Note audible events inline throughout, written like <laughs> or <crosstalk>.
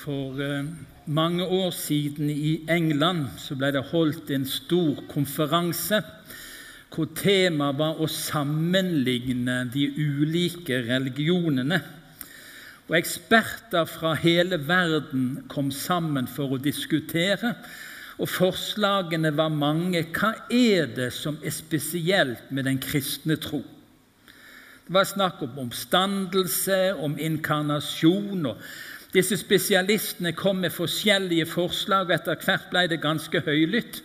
For eh, mange år siden i England så ble det holdt en stor konferanse hvor temaet var å sammenligne de ulike religionene. Og Eksperter fra hele verden kom sammen for å diskutere, og forslagene var mange. Hva er det som er spesielt med den kristne tro? Det var snakk om omstandelse, om inkarnasjon. og Disse spesialistene kom med forskjellige forslag, og etter hvert ble det ganske høylytt.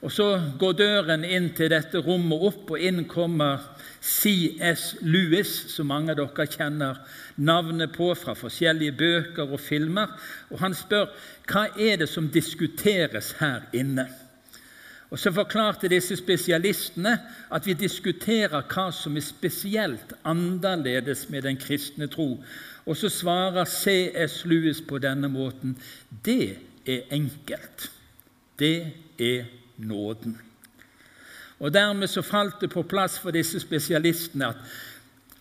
Og Så går døren inn til dette rommet opp, og inn kommer C.S. Lewis, som mange av dere kjenner navnet på fra forskjellige bøker og filmer. Og Han spør hva er det som diskuteres her inne. Og Så forklarte disse spesialistene at vi diskuterer hva som er spesielt annerledes med den kristne tro. Og så svarer C.S. Lewis på denne måten det er enkelt. Det er nåden. Og Dermed så falt det på plass for disse spesialistene at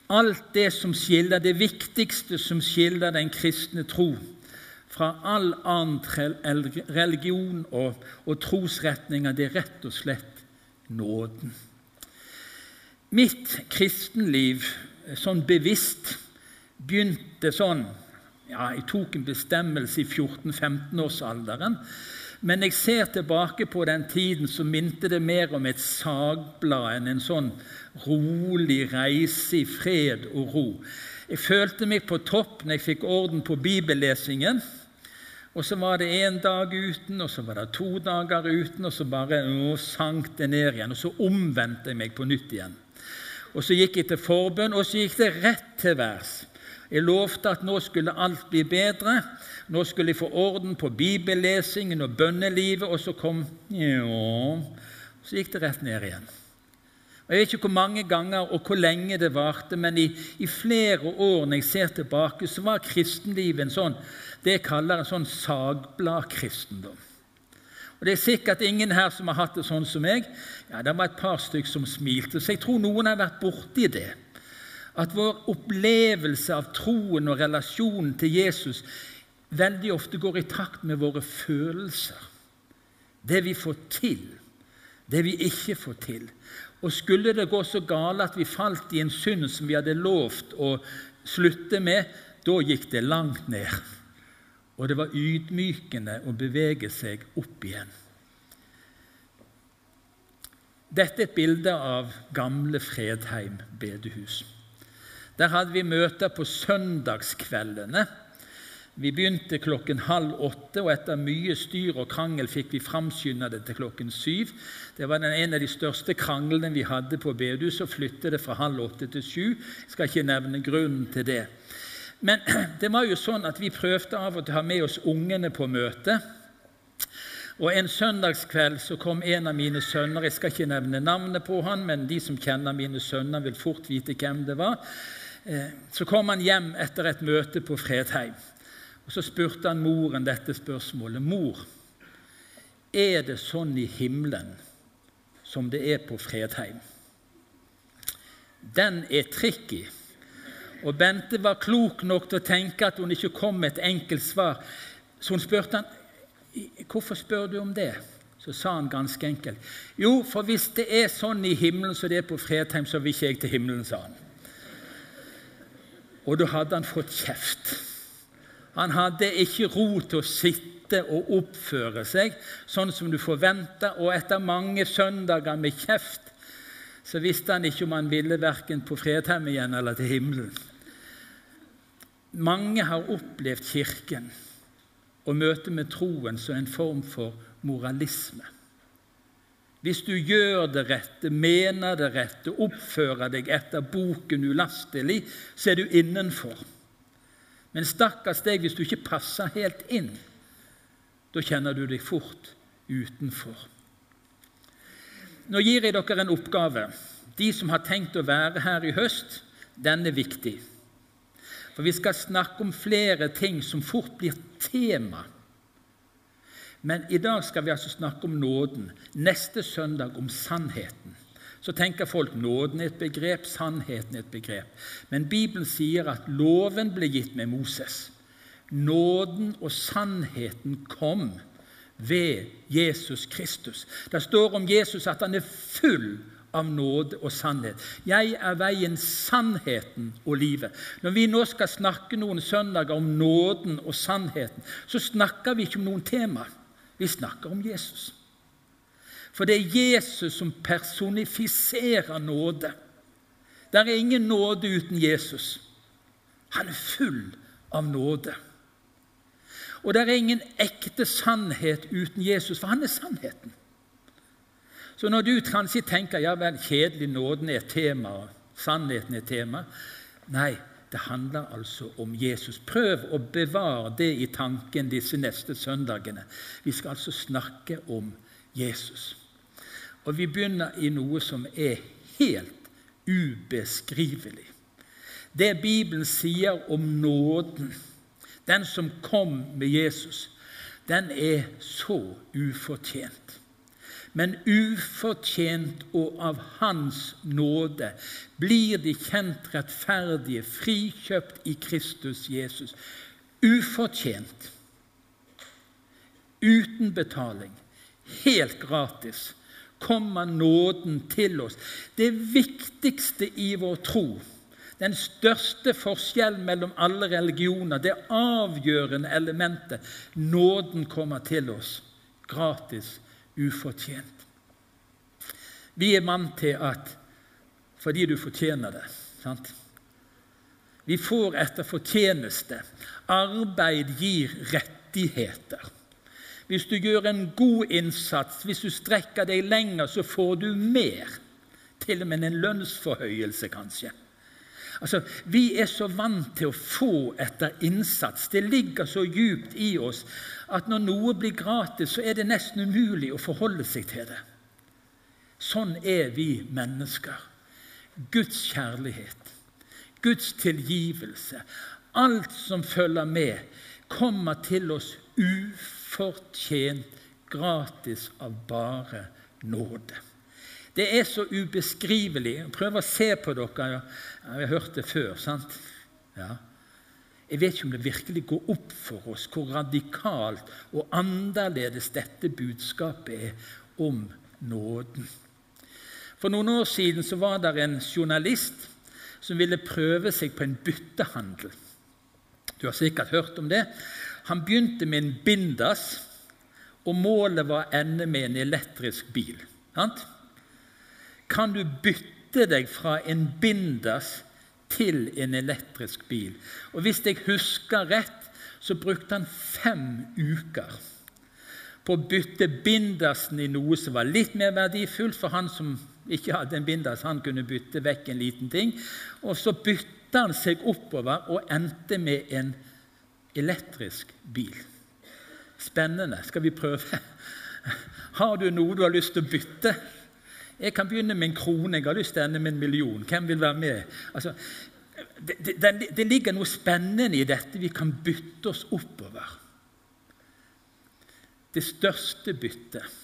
alt det som skiller, det viktigste som skiller den kristne tro fra all annen religion og, og trosretninger, det er rett og slett nåden. Mitt kristenliv sånn bevisst begynte sånn ja, Jeg tok en bestemmelse i 14-15-årsalderen men jeg ser tilbake på den tiden som minte det mer om et sagblad enn en sånn rolig reise i fred og ro. Jeg følte meg på topp når jeg fikk orden på bibellesingen. Og så var det én dag uten, og så var det to dager uten, og så bare å, sank det ned igjen. Og så omvendte jeg meg på nytt igjen. Og så gikk jeg til forbønn, og så gikk det rett til værs. Jeg lovte at nå skulle alt bli bedre. Nå skulle jeg få orden på bibellesingen og bønnelivet, og så kom ja, Så gikk det rett ned igjen. Og Jeg vet ikke hvor mange ganger og hvor lenge det varte, men i, i, flere år når jeg ser tilbake, så var kristenlivet en sånn det jeg kaller en sånn sagbladkristendom. Og Det er sikkert ingen her som har hatt det sånn som meg. Ja, Det var et par stykker som smilte, så jeg tror noen har vært borti det. At vår opplevelse av troen og relasjonen til Jesus veldig ofte går i takt med våre følelser. Det vi får til, det vi ikke får til. Og skulle det gå så galt at vi falt i en synd som vi hadde lovt å slutte med, da gikk det langt ned. Og det var ydmykende å bevege seg opp igjen. Dette er et bilde av gamle Fredheim bedehus. Der hadde vi møter på søndagskveldene. Vi begynte klokken halv åtte, og etter mye styr og krangel fikk vi framskynda det til klokken syv. Det var en av de største kranglene vi hadde på bedehuset, og flytte det fra halv åtte til sju. Jeg skal ikke nevne grunnen til det. Men <clears throat> det var jo sånn at vi prøvde av og til å ha med oss ungene på møte. Og En søndagskveld så kom en av mine sønner Jeg skal ikke nevne navnet på han, men de som kjenner mine sønner, vil fort vite hvem det var. Eh, så kom han hjem etter et møte på Fredheim. Og Så spurte han moren dette spørsmålet. 'Mor, er det sånn i himmelen som det er på Fredheim?' Den er tricky. Og Bente var klok nok til å tenke at hun ikke kom med et enkelt svar. Så hun spurte han, 'Hvorfor spør du om det?' Så sa han ganske enkelt, 'Jo, for hvis det er sånn i himmelen som det er på Fredheim, så vil ikke jeg til himmelen', sa han. Og da hadde han fått kjeft. Han hadde ikke ro til å sitte og oppføre seg sånn som du forventa, og etter mange søndager med kjeft så visste han ikke om han ville verken på Fredheim igjen eller til himmelen. Mange har opplevd Kirken og møtet med troen som en form for moralisme. Hvis du gjør det rette, mener det rette, oppfører deg etter boken ulastelig, så er du innenfor. Men stakkars deg hvis du ikke passer helt inn. Da kjenner du deg fort utenfor. Nå gir jeg dere en oppgave. De som har tenkt å være her i høst, den er viktig. For vi skal snakke om flere ting som fort blir tema men i dag skal vi altså snakke om nåden. Neste søndag om sannheten. Så tenker folk nåden er et begrep, sannheten er et begrep. Men Bibelen sier at loven ble gitt med Moses. nåden og sannheten kom ved Jesus Kristus. Det står om Jesus at han er full av nåde og sannhet. Jeg er veien, sannheten og livet. Når vi nå skal snakke noen søndager om nåden og sannheten, så snakker vi ikke om noen tema. Vi snakker om Jesus. For det er Jesus som personifiserer nåde. Det er ingen nåde uten Jesus. Han er full av nåde. Og det er ingen ekte sannhet uten Jesus, for han er sannheten. Så når du kanskje tenker ja vel, kjedelig, nåden er tema, sannheten er tema Nei, det handler altså om Jesus. Prøv å bevare det i tanken disse neste søndagene. Vi skal altså snakke om Jesus. Og vi begynner i noe som er helt ubeskrivelig. Det Bibelen sier om nåden, den som kom med Jesus, den er så ufortjent. Men ufortjent og av Hans nåde blir de kjent rettferdige, frikjøpt i Kristus Jesus. Ufortjent, uten betaling, helt gratis, kommer nåden til oss. Det viktigste i vår tro den største forskjellen mellom alle religioner, det avgjørende elementet. Nåden kommer til oss gratis, ufortjent. Vi er vant til at fordi du fortjener det. sant? Vi får etter fortjeneste. Arbeid gir rettigheter. Hvis du gjør en god innsats, hvis du strekker deg lenger, så får du mer. Til og med en lønnsforhøyelse, kanskje. Altså, Vi er så vant til å få etter innsats. Det ligger så djupt i oss at når noe blir gratis, så er det nesten umulig å forholde seg til det. Sånn er vi mennesker. Guds kjærlighet, Guds tilgivelse, alt som følger med, kommer til oss ufortjent, gratis av bare nåde. Det er så ubeskrivelig. Prøv å se på dere. Jeg har hørt det før. sant? Ja. Jeg vet ikke om det virkelig går opp for oss hvor radikalt og annerledes dette budskapet er om nåden. For noen år siden så var det en journalist som ville prøve seg på en byttehandel. Du har sikkert hørt om det. Han begynte med en bindas, og målet var å ende med en elektrisk bil. Sant? kan du bytte deg fra en bindas til en elektrisk bil. Og Hvis jeg husker rett, så brukte han fem uker på å bytte bindersen i noe som var litt mer verdifullt for han som ikke hadde en binders. Han kunne bytte vekk en liten ting. Og så bytta han seg oppover og endte med en elektrisk bil. Spennende. Skal vi prøve? <laughs> Har du noe du har lyst til å bytte? Jeg kan begynne med en krone, jeg har lyst til å ende med en million. Hvem vil være med? Altså, det, det, det, ligger noe spennende i dette. Vi kan bytte oss oppover. Det største byttet.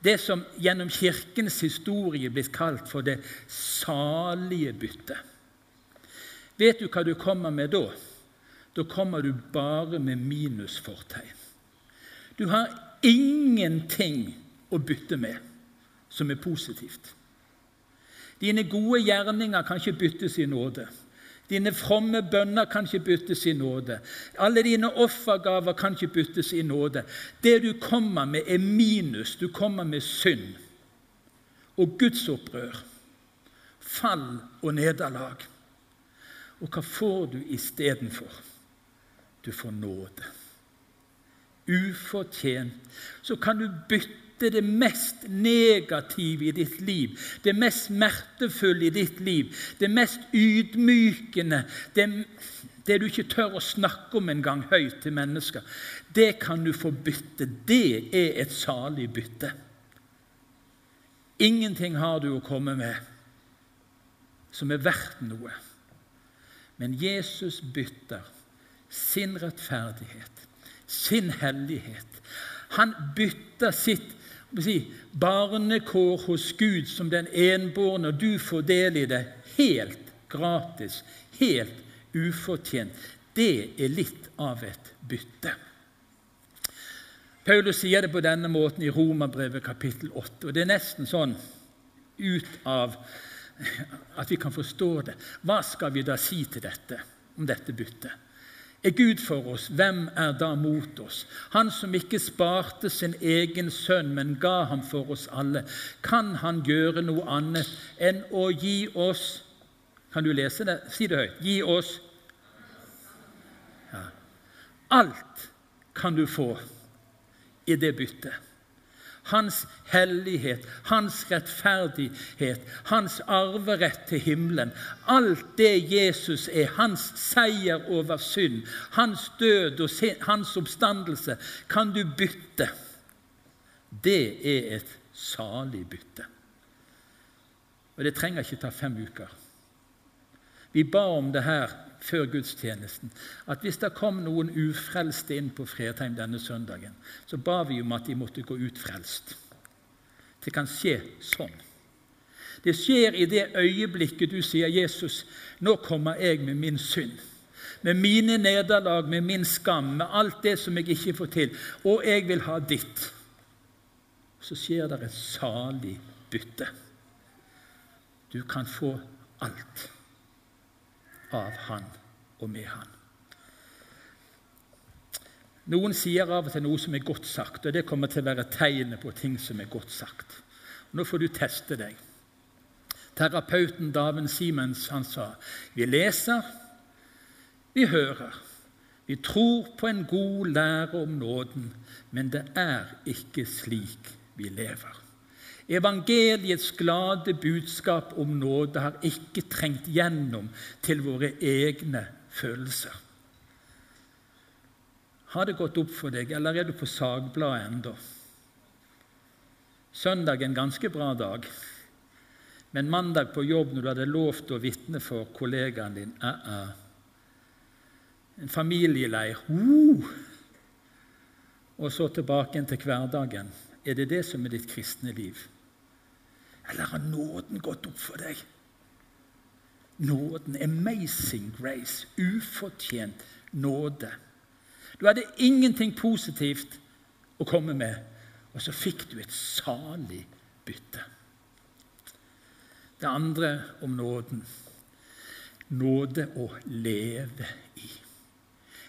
Det som gjennom Kirkens historie blir kalt for det salige byttet. Vet du hva du kommer med da? Da kommer du bare med minusfortegn. Du har ingenting å bytte med som er positivt. Dine gode gjerninger kan ikke byttes i nåde. Dine fromme bønner kan ikke byttes i nåde. Alle dine offergaver kan ikke byttes i nåde. Det du kommer med, er minus. Du kommer med synd og Guds opprør, fall og nederlag. Og hva får du istedenfor? Du får nåde. Ufortjent. Så kan du bytte det mest negative i ditt liv, det mest smertefulle i ditt liv, det mest ydmykende, det, det du ikke tør å snakke om engang høyt til mennesker, det kan du få bytte. Det er et salig bytte. Ingenting har du å komme med som er verdt noe. Men Jesus bytter sin rettferdighet, sin hellighet. Han bytter sitt si, barnekår hos Gud som den enbårne, og du får del i det helt gratis, helt ufortjent. Det er litt av et bytte. Paulus sier det på denne måten i Romerbrevet kapittel 8. og Det er nesten sånn ut av at vi kan forstå det. Hva skal vi da si til dette, om dette byttet? Er Gud for oss, hvem er da mot oss? Han som ikke sparte sin egen sønn, men ga ham for oss alle. Kan han gjøre noe annet enn å gi oss Kan du lese det? Si det høyt. Gi oss ja. Alt kan du få i det byttet. Hans hellighet, hans rettferdighet, hans arverett til himmelen. Alt det Jesus er, hans seier over synd, hans død og hans oppstandelse, kan du bytte. Det er et salig bytte. Og det trenger ikke ta fem uker. Vi ba om det her før gudstjenesten at hvis det kom noen ufrelste inn på Fredheim denne søndagen, så ba vi om at de måtte gå ut frelst. Det kan skje sånn. Det skjer i det øyeblikket du sier, 'Jesus, nå kommer jeg med min synd.' Med mine nederlag, med min skam, med alt det som jeg ikke får til. Og jeg vil ha ditt. Så skjer det et salig bytte. Du kan få alt av Han og med Han. Noen sier av og til noe som er godt sagt, og det kommer til å være tegnet på ting som er godt sagt. Nå får du teste deg. Terapeuten Daven Simens han sa vi leser, vi hører. Vi tror på en god lære om nåden, men det er ikke slik vi lever. Evangeliets glade budskap om nåde har ikke trengt gjennom til våre egne følelser. Har det gått opp for deg, eller er du på sagbladet ennå? Søndag en ganske bra dag, men mandag på jobb når du hadde lovt å vitne for kollegaen din uh -uh. En familieleir uh. Og så tilbake til hverdagen. Er det det som er ditt kristne liv? Eller har nåden gått opp for deg? Nåden, amazing grace, ufortjent nåde. Du hadde ingenting positivt å komme med, og så fikk du et salig bytte. Det andre om nåden nåde å leve i.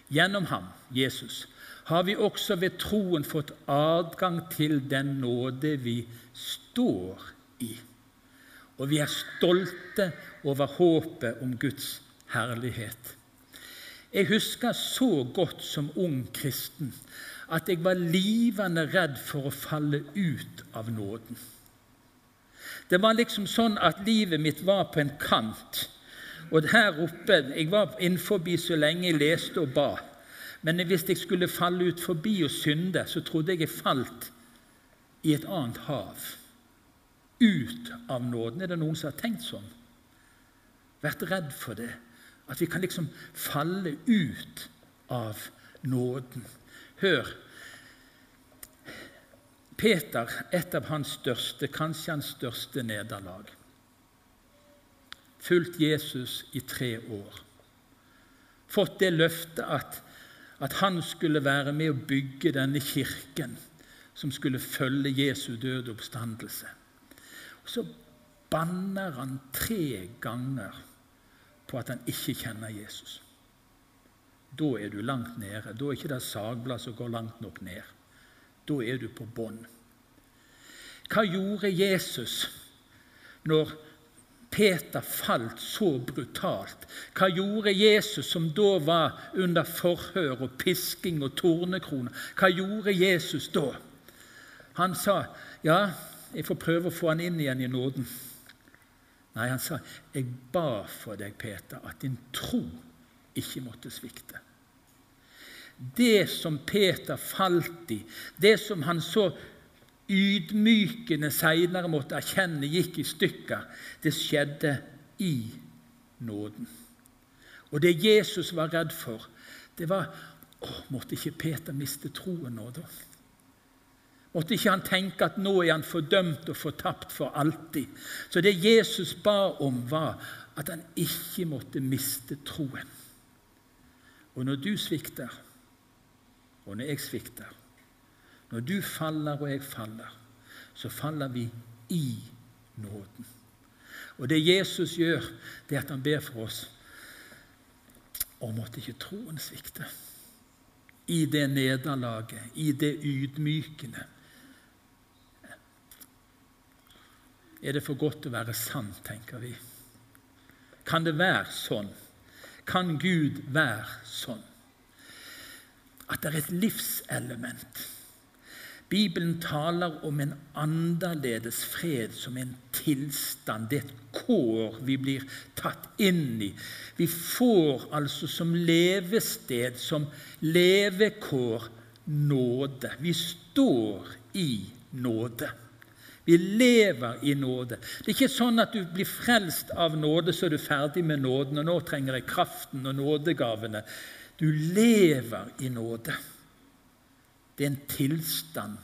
Gjennom ham, Jesus, har vi også ved troen fått adgang til den nåde vi står i i. Og vi er stolte over håpet om Guds herlighet. Jeg husker så godt som ung kristen at jeg var livende redd for å falle ut av nåden. Det var liksom sånn at livet mitt var på en kant. Og her oppe Jeg var innenfor så lenge jeg leste og ba. Men hvis jeg skulle falle ut forbi og synde, så trodde jeg jeg falt i et annet hav ut av nåden. Er det noen som har tenkt sånn? Vært redd for det? At vi kan liksom falle ut av nåden. Hør. Peter, et av hans største, kanskje hans største nederlag. Fulgt Jesus i tre år. Fått det løftet at, at han skulle være med å bygge denne kirken som skulle følge Jesu døde oppstandelse så banner han tre ganger på at han ikke kjenner Jesus. Da er du langt nede. Da er ikke det sagblad som går langt nok ned. Da er du på bånn. Hva gjorde Jesus når Peter falt så brutalt? Hva gjorde Jesus som da var under forhør og pisking og tornekroner? Hva gjorde Jesus da? Han sa, 'Ja, jeg får prøve å få han inn igjen i nåden. Nei, han sa, 'Jeg ba for deg, Peter, at din tro ikke måtte svikte'. Det som Peter falt i, det som han så ydmykende seinere måtte erkjenne gikk i stykker, det skjedde i nåden. Og det Jesus var redd for, det var å, Måtte ikke Peter miste troen nå, da? Måtte ikke han tenke at nå er han fordømt og fortapt for alltid. Så det Jesus ba om, var at han ikke måtte miste troen. Og når du svikter, og når jeg svikter, når du faller og jeg faller, så faller vi i nåden. Og det Jesus gjør, det er at han ber for oss og måtte ikke troen svikte. I det nederlaget, i det ydmykende. Er det for godt å være sant, tenker vi. Kan det være sånn? Kan Gud være sånn? At det er et livselement Bibelen taler om en annerledes fred som en tilstand. Det er et kår vi blir tatt inn i. Vi får altså som levested, som levekår, nåde. Vi står i nåde. Vi lever i nåde. Det er ikke sånn at du blir frelst av nåde, så er du ferdig med nåden, og nå trenger jeg kraften og nådegavene. Du lever i nåde. Det er en tilstand.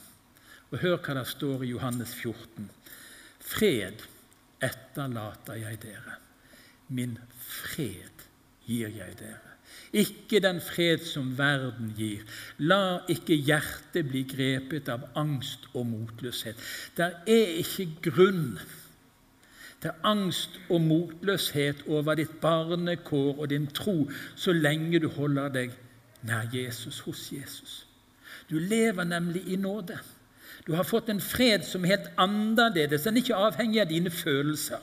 Og Hør hva det står i Johannes 14. Fred etterlater jeg dere. Min fred gir jeg dere. Ikke den fred som verden gir. La ikke hjertet bli grepet av angst og motløshet. Det er ikke grunn til angst og motløshet over ditt barnekår og din tro så lenge du holder deg nær Jesus, hos Jesus. Du lever nemlig i nåde. Du har fått en fred som er helt annerledes. Den er ikke avhengig av dine følelser.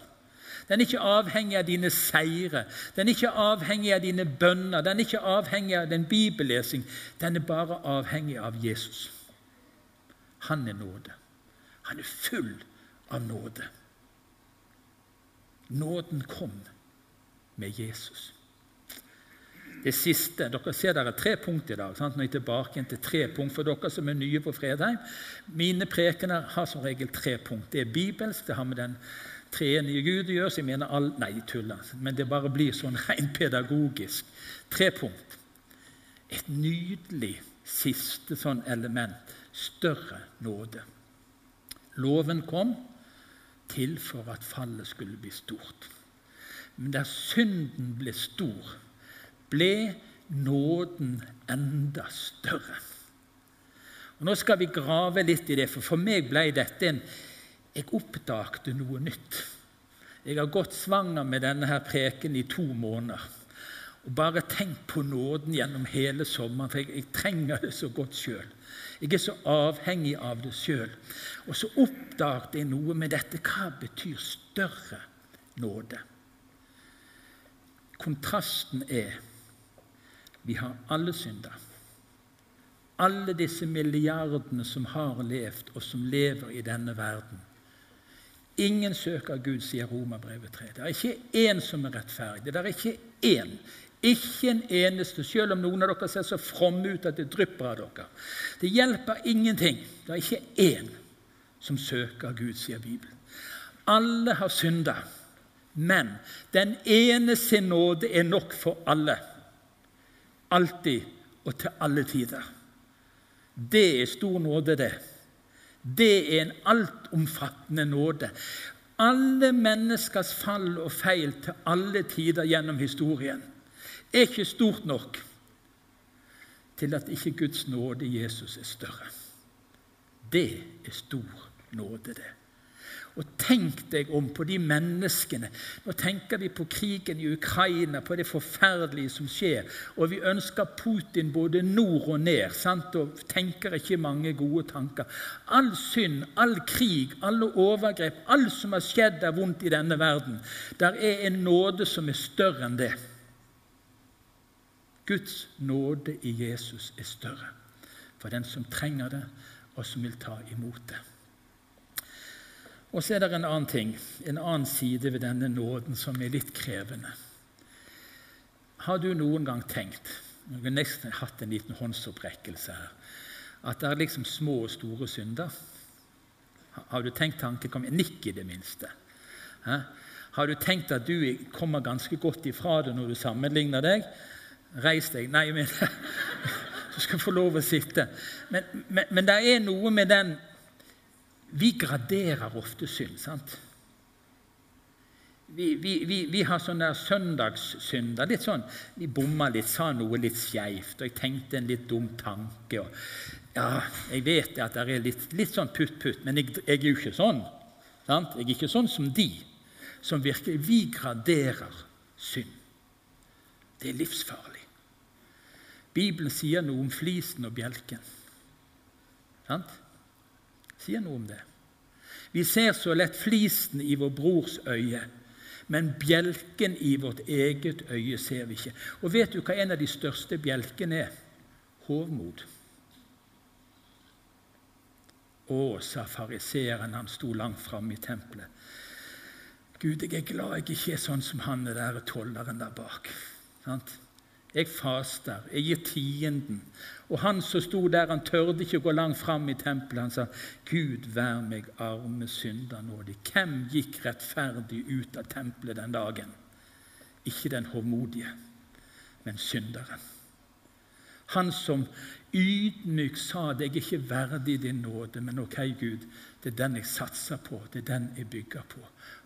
Den er ikke avhengig av dine seire. Den er ikke avhengig av dine bønner. Den er ikke avhengig av din bibellesing. Den er bare avhengig av Jesus. Han er nåde. Han er full av nåde. Nåden kom med Jesus. Det siste Dere ser dere tre punkt i dag. Sant? Nå er jeg tilbake til tre punkt for dere som er nye på Fredheim. Mine prekener har som regel tre punkt. Det er bibelsk, det har med den treenige Gud gjør. Så jeg mener all, Nei, tuller. Men det bare blir sånn <laughs> rent pedagogisk. Tre punkt. Et nydelig siste sånn element. Større nåde. Loven kom til for at fallet skulle bli stort. Men der synden ble stor, ble nåden enda større. Og Nå skal vi grave litt i det, for for meg ble dette en Jeg oppdagte noe nytt. Jeg har gått svanger med denne her preken i to måneder. Og bare tenkt på nåden gjennom hele sommeren, for jeg, jeg trenger det så godt sjøl. Jeg er så avhengig av det sjøl. Og så oppdaget jeg noe med dette. Hva betyr større nåde? Kontrasten er vi har alle synder. Alle disse milliardene som har levd, og som lever i denne verden. Ingen søker Gud, sier Romerbrevet 3. Det er ikke én som er rettferdig. Det er ikke én. Ikke en eneste, selv om noen av dere ser så fromme ut at det drypper av dere. Det hjelper ingenting. Det er ikke én som søker Gud, sier Bibelen. Alle har synda, men den ene sin nåde er nok for alle alltid og til alle tider. Det er stor nåde, det. Det er en altomfattende nåde. Alle menneskers fall og feil til alle tider gjennom historien er ikke stort nok til at ikke Guds nåde Jesus er større. Det er stor nåde, det. Og tenk deg om på de menneskene. Nå tenker vi på krigen i Ukraina, på det forferdelige som skjer. Og vi ønsker Putin både nord og ned, sant? og tenker ikke mange gode tanker. All synd, all krig, alle overgrep, alt som har skjedd er vondt i denne verden. Der er en nåde som er større enn det. Guds nåde i Jesus er større for den som trenger det, og som vil ta imot det. Og så er det en annen ting, en annen side ved denne nåden som er litt krevende. Har du noen gang tenkt Jeg har nesten hatt en liten håndsopprekkelse her. At det er liksom små og store synder. Har du tenkt tanken kom, Nikk i det minste. Hæ? Har du tenkt at du kommer ganske godt ifra det når du sammenligner deg? Reis deg. Nei, men <laughs> Du skal få lov å sitte. Men, men, men det er noe med den vi graderer ofte synd. sant? vi, vi, vi, vi har sånne søndagssynder. litt sånn, Vi bomma litt, sa noe litt skeivt, og jeg tenkte en litt dum tanke. og ja, Jeg vet at det er litt, litt sånn putt-putt, men jeg, jeg, er jo ikke sånn. Sant? Jeg er ikke sånn som de, som virkelig Vi graderer synd. Det er livsfarlig. Bibelen sier noe om flisen og bjelken. Sant? Sier noe om det. Vi ser så lett flisen i vår brors øye, men bjelken i vårt eget øye ser vi ikke. Og vet du hva en av de største bjelkene er? Hovmod. Å, sa fariseeren, han sto langt framme i tempelet. Gud, jeg er glad jeg ikke er sånn som han der tolleren der bak. Sant? Jeg faster, jeg gir tienden. Og han som sto der, han tørde ikke å gå langt fram i tempelet. Han sa, 'Gud, vær meg arme synder nådig.' Hvem gikk rettferdig ut av tempelet den dagen? Ikke den hovmodige, men synderen. Han som ydmyk sa det, 'Jeg er ikke verdig din nåde', men ok, Gud, det er den jeg satser på, det er den jeg bygger på.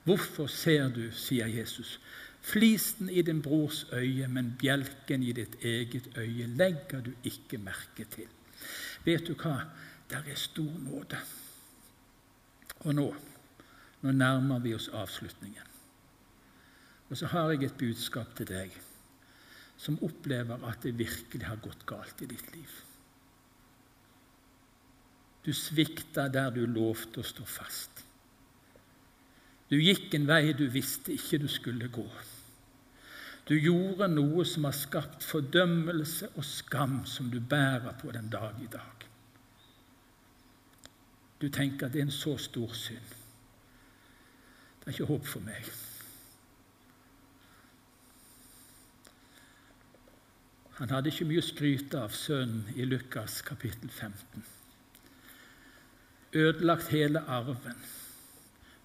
Hvorfor ser du, sier Jesus, Flisen i din brors øye, men bjelken i ditt eget øye legger du ikke merke til. Vet du hva? Der er stor nåde. Og nå, nå nærmer vi oss avslutningen. Og så har jeg et budskap til deg som opplever at det virkelig har gått galt i ditt liv. Du svikta der du lovte å stå fast. Du gikk en vei du visste ikke du skulle gå. Du gjorde noe som har skapt fordømmelse og skam, som du bærer på den dag i dag. Du tenker at det er en så stor synd. Det er ikke håp for meg. Han hadde ikke mye å skryte av, sønnen i Lukas kapittel 15. Ødelagt hele arven.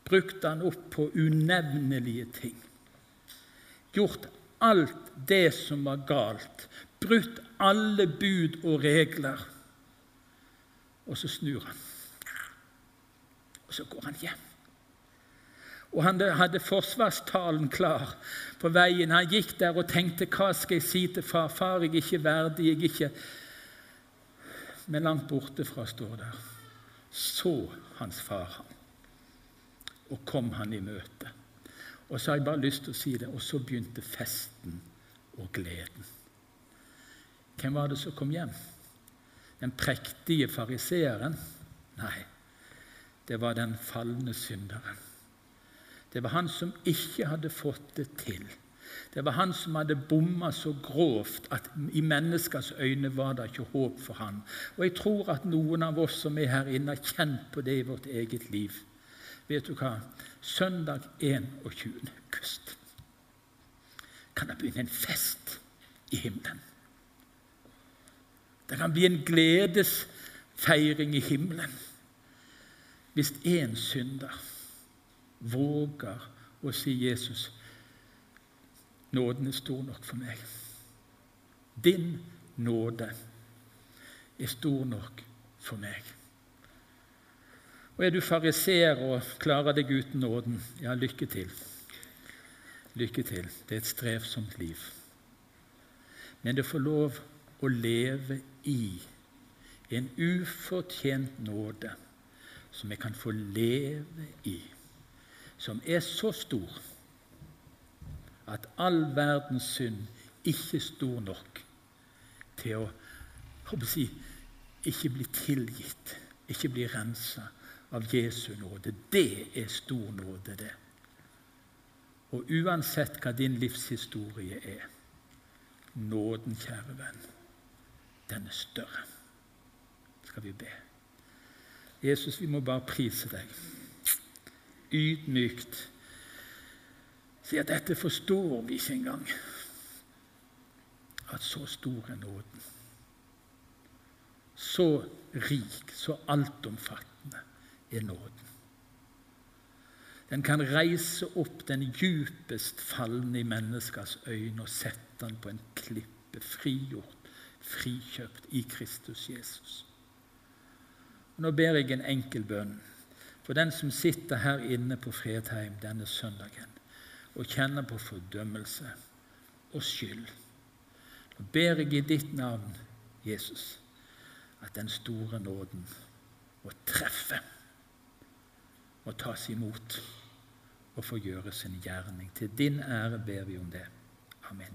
Brukte han opp på unevnelige ting. Gjort alt det som var galt, brutt alle bud og regler. Og så snur han. Og så går han hjem. Og han hadde forsvarstalen klar på veien. Han gikk der og tenkte hva skal jeg si til far? Far, jeg er ikke verdig, jeg er ikke Men langt borte fra står der. Så hans far ham, og kom han i møte. Og så har jeg bare lyst til å si det. Og så begynte festen og gleden. Hvem var det som kom hjem? Den prektige fariseeren? Nei, det var den falne synderen. Det var han som ikke hadde fått det til. Det var han som hadde bomma så grovt at i menneskers øyne var det ikke håp for han. Og jeg tror at noen av oss som er her inne, har kjent på det i vårt eget liv. Vet du hva? Søndag 21. august kan det begynne en fest i himmelen. Det kan bli en gledesfeiring i himmelen hvis én synder våger å si Jesus nåden er stor nok for meg. Din nåde er stor nok for meg. Og er du fariseer og klarer deg uten nåden, ja, lykke til. Lykke til. Det er et strevsomt liv. Men det får lov å leve i en ufortjent nåde som jeg kan få leve i, som er så stor at all verdens synd ikke er stor nok til å, å si, ikke bli tilgitt, ikke bli rensa av Jesu nåde. Det er stor nåde, det. Og uansett hva din livshistorie er, nåden, kjære venn, den er større. Skal vi be. Jesus, vi må bare prise deg. Ydmykt si at dette forstår vi ikke engang. At så stor er nåden. Så rik, så altomfattende er nåden. Den kan reise opp den djupest falne i menneskers øyne og sette den på en klippe, frigjort, frikjøpt i Kristus Jesus. Nå ber jeg en enkel bønn for den som sitter her inne på Fredheim denne søndagen og kjenner på fordømmelse og skyld. Nå ber jeg i ditt navn, Jesus, at den store nåden må treffe og tas imot og få gjøre sin gjerning. Til din ære ber vi om det. Amen.